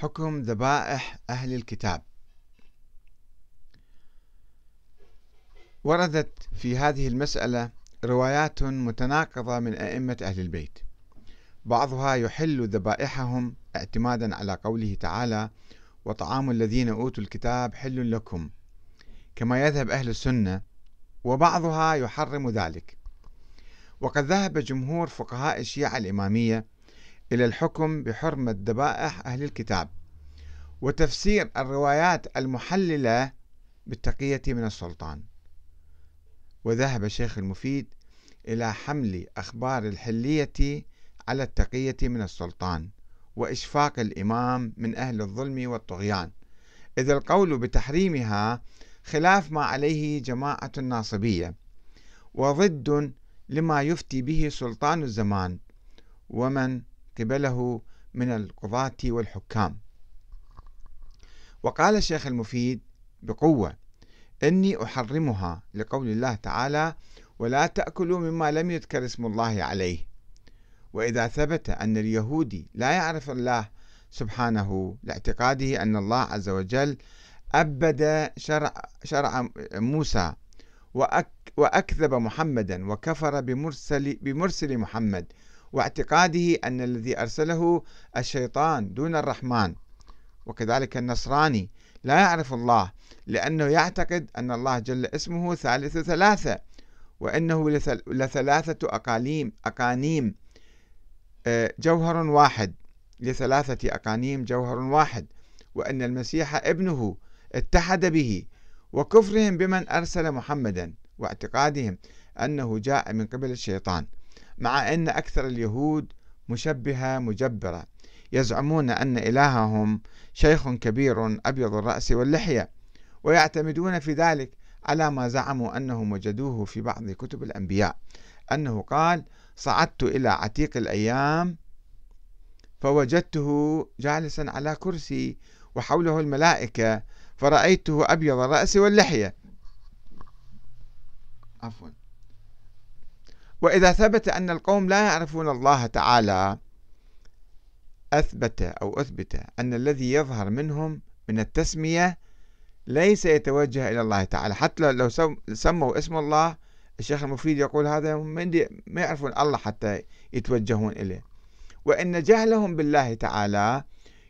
حكم ذبائح أهل الكتاب. وردت في هذه المسألة روايات متناقضة من أئمة أهل البيت. بعضها يحل ذبائحهم اعتمادا على قوله تعالى وطعام الذين أوتوا الكتاب حل لكم كما يذهب أهل السنة وبعضها يحرم ذلك. وقد ذهب جمهور فقهاء الشيعة الإمامية إلى الحكم بحرمة ذبائح أهل الكتاب وتفسير الروايات المحللة بالتقية من السلطان. وذهب الشيخ المفيد إلى حمل أخبار الحلية على التقية من السلطان وإشفاق الإمام من أهل الظلم والطغيان إذ القول بتحريمها خلاف ما عليه جماعة الناصبية وضد لما يفتي به سلطان الزمان ومن قبله من القضاة والحكام. وقال الشيخ المفيد بقوة إني أحرمها لقول الله تعالى ولا تأكلوا مما لم يذكر اسم الله عليه وإذا ثبت أن اليهودي لا يعرف الله سبحانه لاعتقاده أن الله عز وجل أبد شرع, شرع موسى وأكذب محمدا وكفر بمرسل, بمرسل محمد واعتقاده أن الذي أرسله الشيطان دون الرحمن. وكذلك النصراني لا يعرف الله لأنه يعتقد أن الله جل اسمه ثالث ثلاثة وأنه لثلاثة أقاليم أقانيم آه، جوهر واحد. لثلاثة أقانيم جوهر واحد. وأن المسيح ابنه اتحد به وكفرهم بمن أرسل محمدا واعتقادهم أنه جاء من قبل الشيطان. مع أن أكثر اليهود مشبهة مجبرة. يزعمون أن إلههم شيخ كبير أبيض الرأس واللحية ويعتمدون في ذلك على ما زعموا أنهم وجدوه في بعض كتب الأنبياء أنه قال صعدت إلى عتيق الأيام فوجدته جالسا على كرسي وحوله الملائكة فرأيته أبيض الرأس واللحية. عفوا. وإذا ثبت أن القوم لا يعرفون الله تعالى أثبت أو أثبت أن الذي يظهر منهم من التسمية ليس يتوجه إلى الله تعالى. حتى لو سموا اسم الله الشيخ المفيد يقول هذا ما يعرفون الله حتى يتوجهون إليه. وإن جهلهم بالله تعالى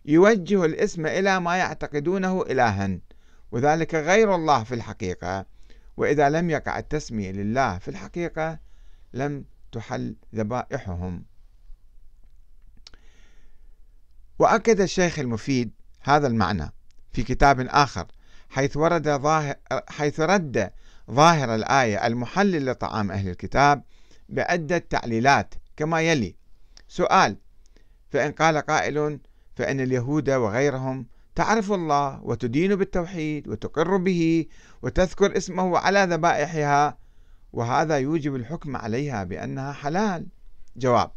يوجه الاسم إلى ما يعتقدونه إلها وذلك غير الله في الحقيقة. وإذا لم يقع التسمية لله في الحقيقة لم تحل ذبائحهم. وأكد الشيخ المفيد هذا المعنى في كتاب آخر حيث ورد ظاهر حيث رد ظاهر الآية المحلل لطعام أهل الكتاب بعدة تعليلات كما يلي. سؤال فإن قال قائل فإن اليهود وغيرهم تعرف الله وتدين بالتوحيد وتقر به وتذكر اسمه على ذبائحها وهذا يوجب الحكم عليها بأنها حلال. جواب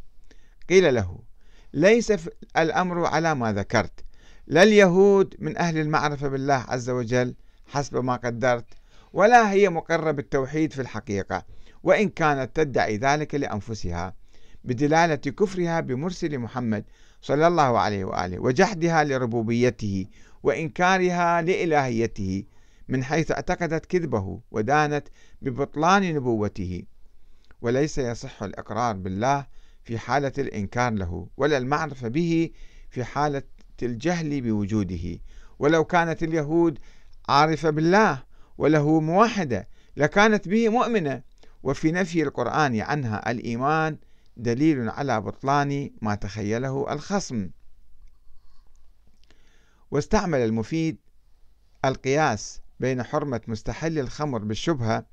قيل له ليس الأمر على ما ذكرت. لا اليهود من أهل المعرفة بالله عز وجل حسب ما قدرت ولا هي مقرة بالتوحيد في الحقيقة وإن كانت تدعي ذلك لأنفسها بدلالة كفرها بمرسل محمد صلى الله عليه وآله وجحدها لربوبيته وإنكارها لإلهيته من حيث اعتقدت كذبه ودانت ببطلان نبوته وليس يصح الإقرار بالله في حالة الإنكار له ولا المعرفة به في حالة الجهل بوجوده. ولو كانت اليهود عارفة بالله وله موحدة لكانت به مؤمنة. وفي نفي القرآن عنها الإيمان دليل على بطلان ما تخيله الخصم. واستعمل المفيد القياس بين حرمة مستحل الخمر بالشبهة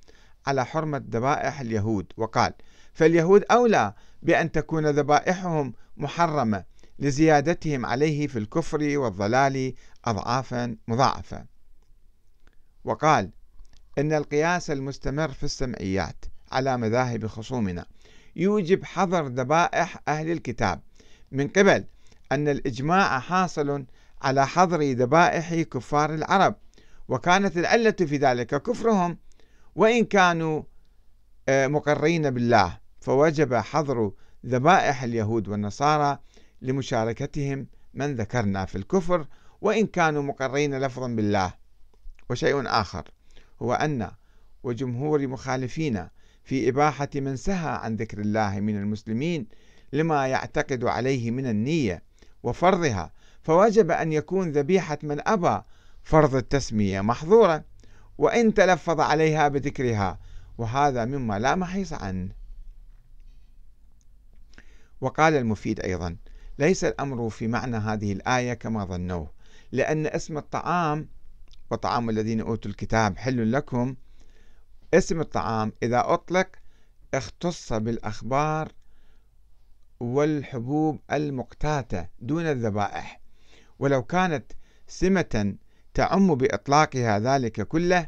على حرمة ذبائح اليهود. وقال فاليهود أولى بأن تكون ذبائحهم محرمة لزيادتهم عليه في الكفر والضلال أضعافا مضاعفة وقال إن القياس المستمر في السمعيات على مذاهب خصومنا يوجب حظر ذبائح أهل الكتاب من قبل أن الإجماع حاصل على حظر ذبائح كفار العرب وكانت العلة في ذلك كفرهم وإن كانوا آه، مقرين بالله فوجب حظر ذبائح اليهود والنصارى لمشاركتهم من ذكرنا في الكفر وإن كانوا مقرين لفظا بالله. وشيء آخر هو أن وجمهور مخالفين في إباحة من سهى عن ذكر الله من المسلمين لما يعتقد عليه من النية وفرضها فوجب أن يكون ذبيحة من أبى فرض التسمية محظورة وإن تلفظ عليها بذكرها وهذا مما لا محيص عنه. وقال المفيد أيضا ليس الأمر في معنى هذه الآية كما ظنوه لأن اسم الطعام وطعام الذين أوتوا الكتاب حل لكم اسم الطعام إذا أطلق اختص بالأخبار والحبوب المقتاتة دون الذبائح. ولو كانت سمة تعم بإطلاقها ذلك كله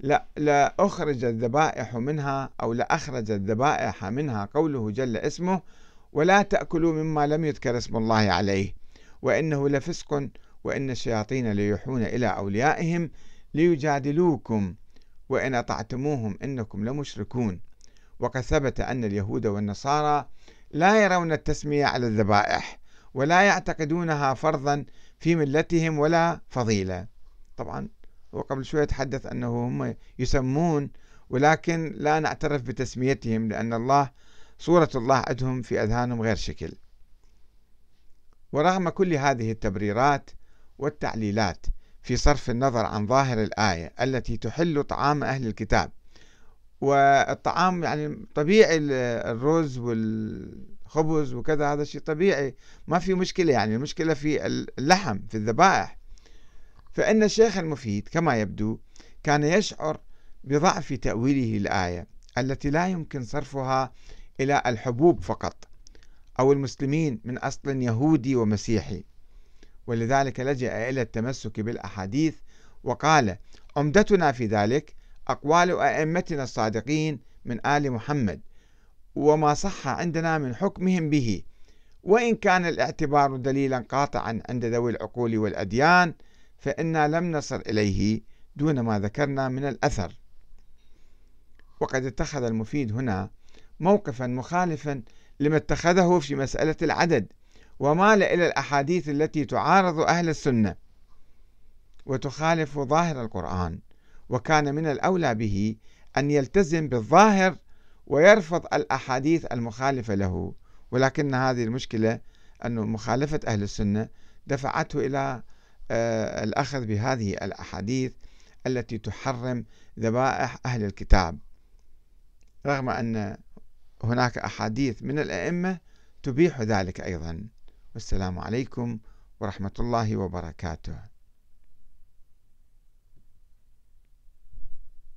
لا, لا أخرج الذبائح منها أو لأخرج الذبائح منها قوله جل اسمه ولا تأكلوا مما لم يذكر اسم الله عليه وإنه لفسق وإن الشياطين ليوحون إلى أوليائهم ليجادلوكم وإن أطعتموهم إنكم لمشركون. وقد ثبت أن اليهود والنصارى لا يرون التسمية على الذبائح ولا يعتقدونها فرضا في ملتهم ولا فضيلة. طبعا وقبل شوية تحدث أنه هم يسمون ولكن لا نعترف بتسميتهم لأن الله صورة الله عندهم في أذهانهم غير شكل. ورغم كل هذه التبريرات والتعليلات في صرف النظر عن ظاهر الآية التي تحل طعام أهل الكتاب والطعام يعني طبيعي الرز والخبز وكذا هذا شيء طبيعي ما في مشكلة يعني المشكلة في اللحم في الذبائح. فإن الشيخ المفيد كما يبدو كان يشعر بضعف تأويله الآية التي لا يمكن صرفها إلى الحبوب فقط أو المسلمين من أصل يهودي ومسيحي. ولذلك لجأ إلى التمسك بالأحاديث وقال عمدتنا في ذلك أقوال أئمتنا الصادقين من آل محمد وما صح عندنا من حكمهم به. وإن كان الاعتبار دليلا قاطعا عند ذوي العقول والأديان فإنا لم نصل إليه دون ما ذكرنا من الأثر. وقد اتخذ المفيد هنا موقفا مخالفا لما اتخذه في مسألة العدد ومال إلى الأحاديث التي تعارض أهل السنة. وتخالف ظاهر القرآن وكان من الأولى به أن يلتزم بالظاهر ويرفض الأحاديث المخالفة له. ولكن هذه المشكلة أن مخالفة أهل السنة دفعته إلى الأخذ بهذه الأحاديث التي تحرم ذبائح أهل الكتاب. رغم أن هناك أحاديث من الأئمة تبيح ذلك أيضا. والسلام عليكم ورحمة الله وبركاته.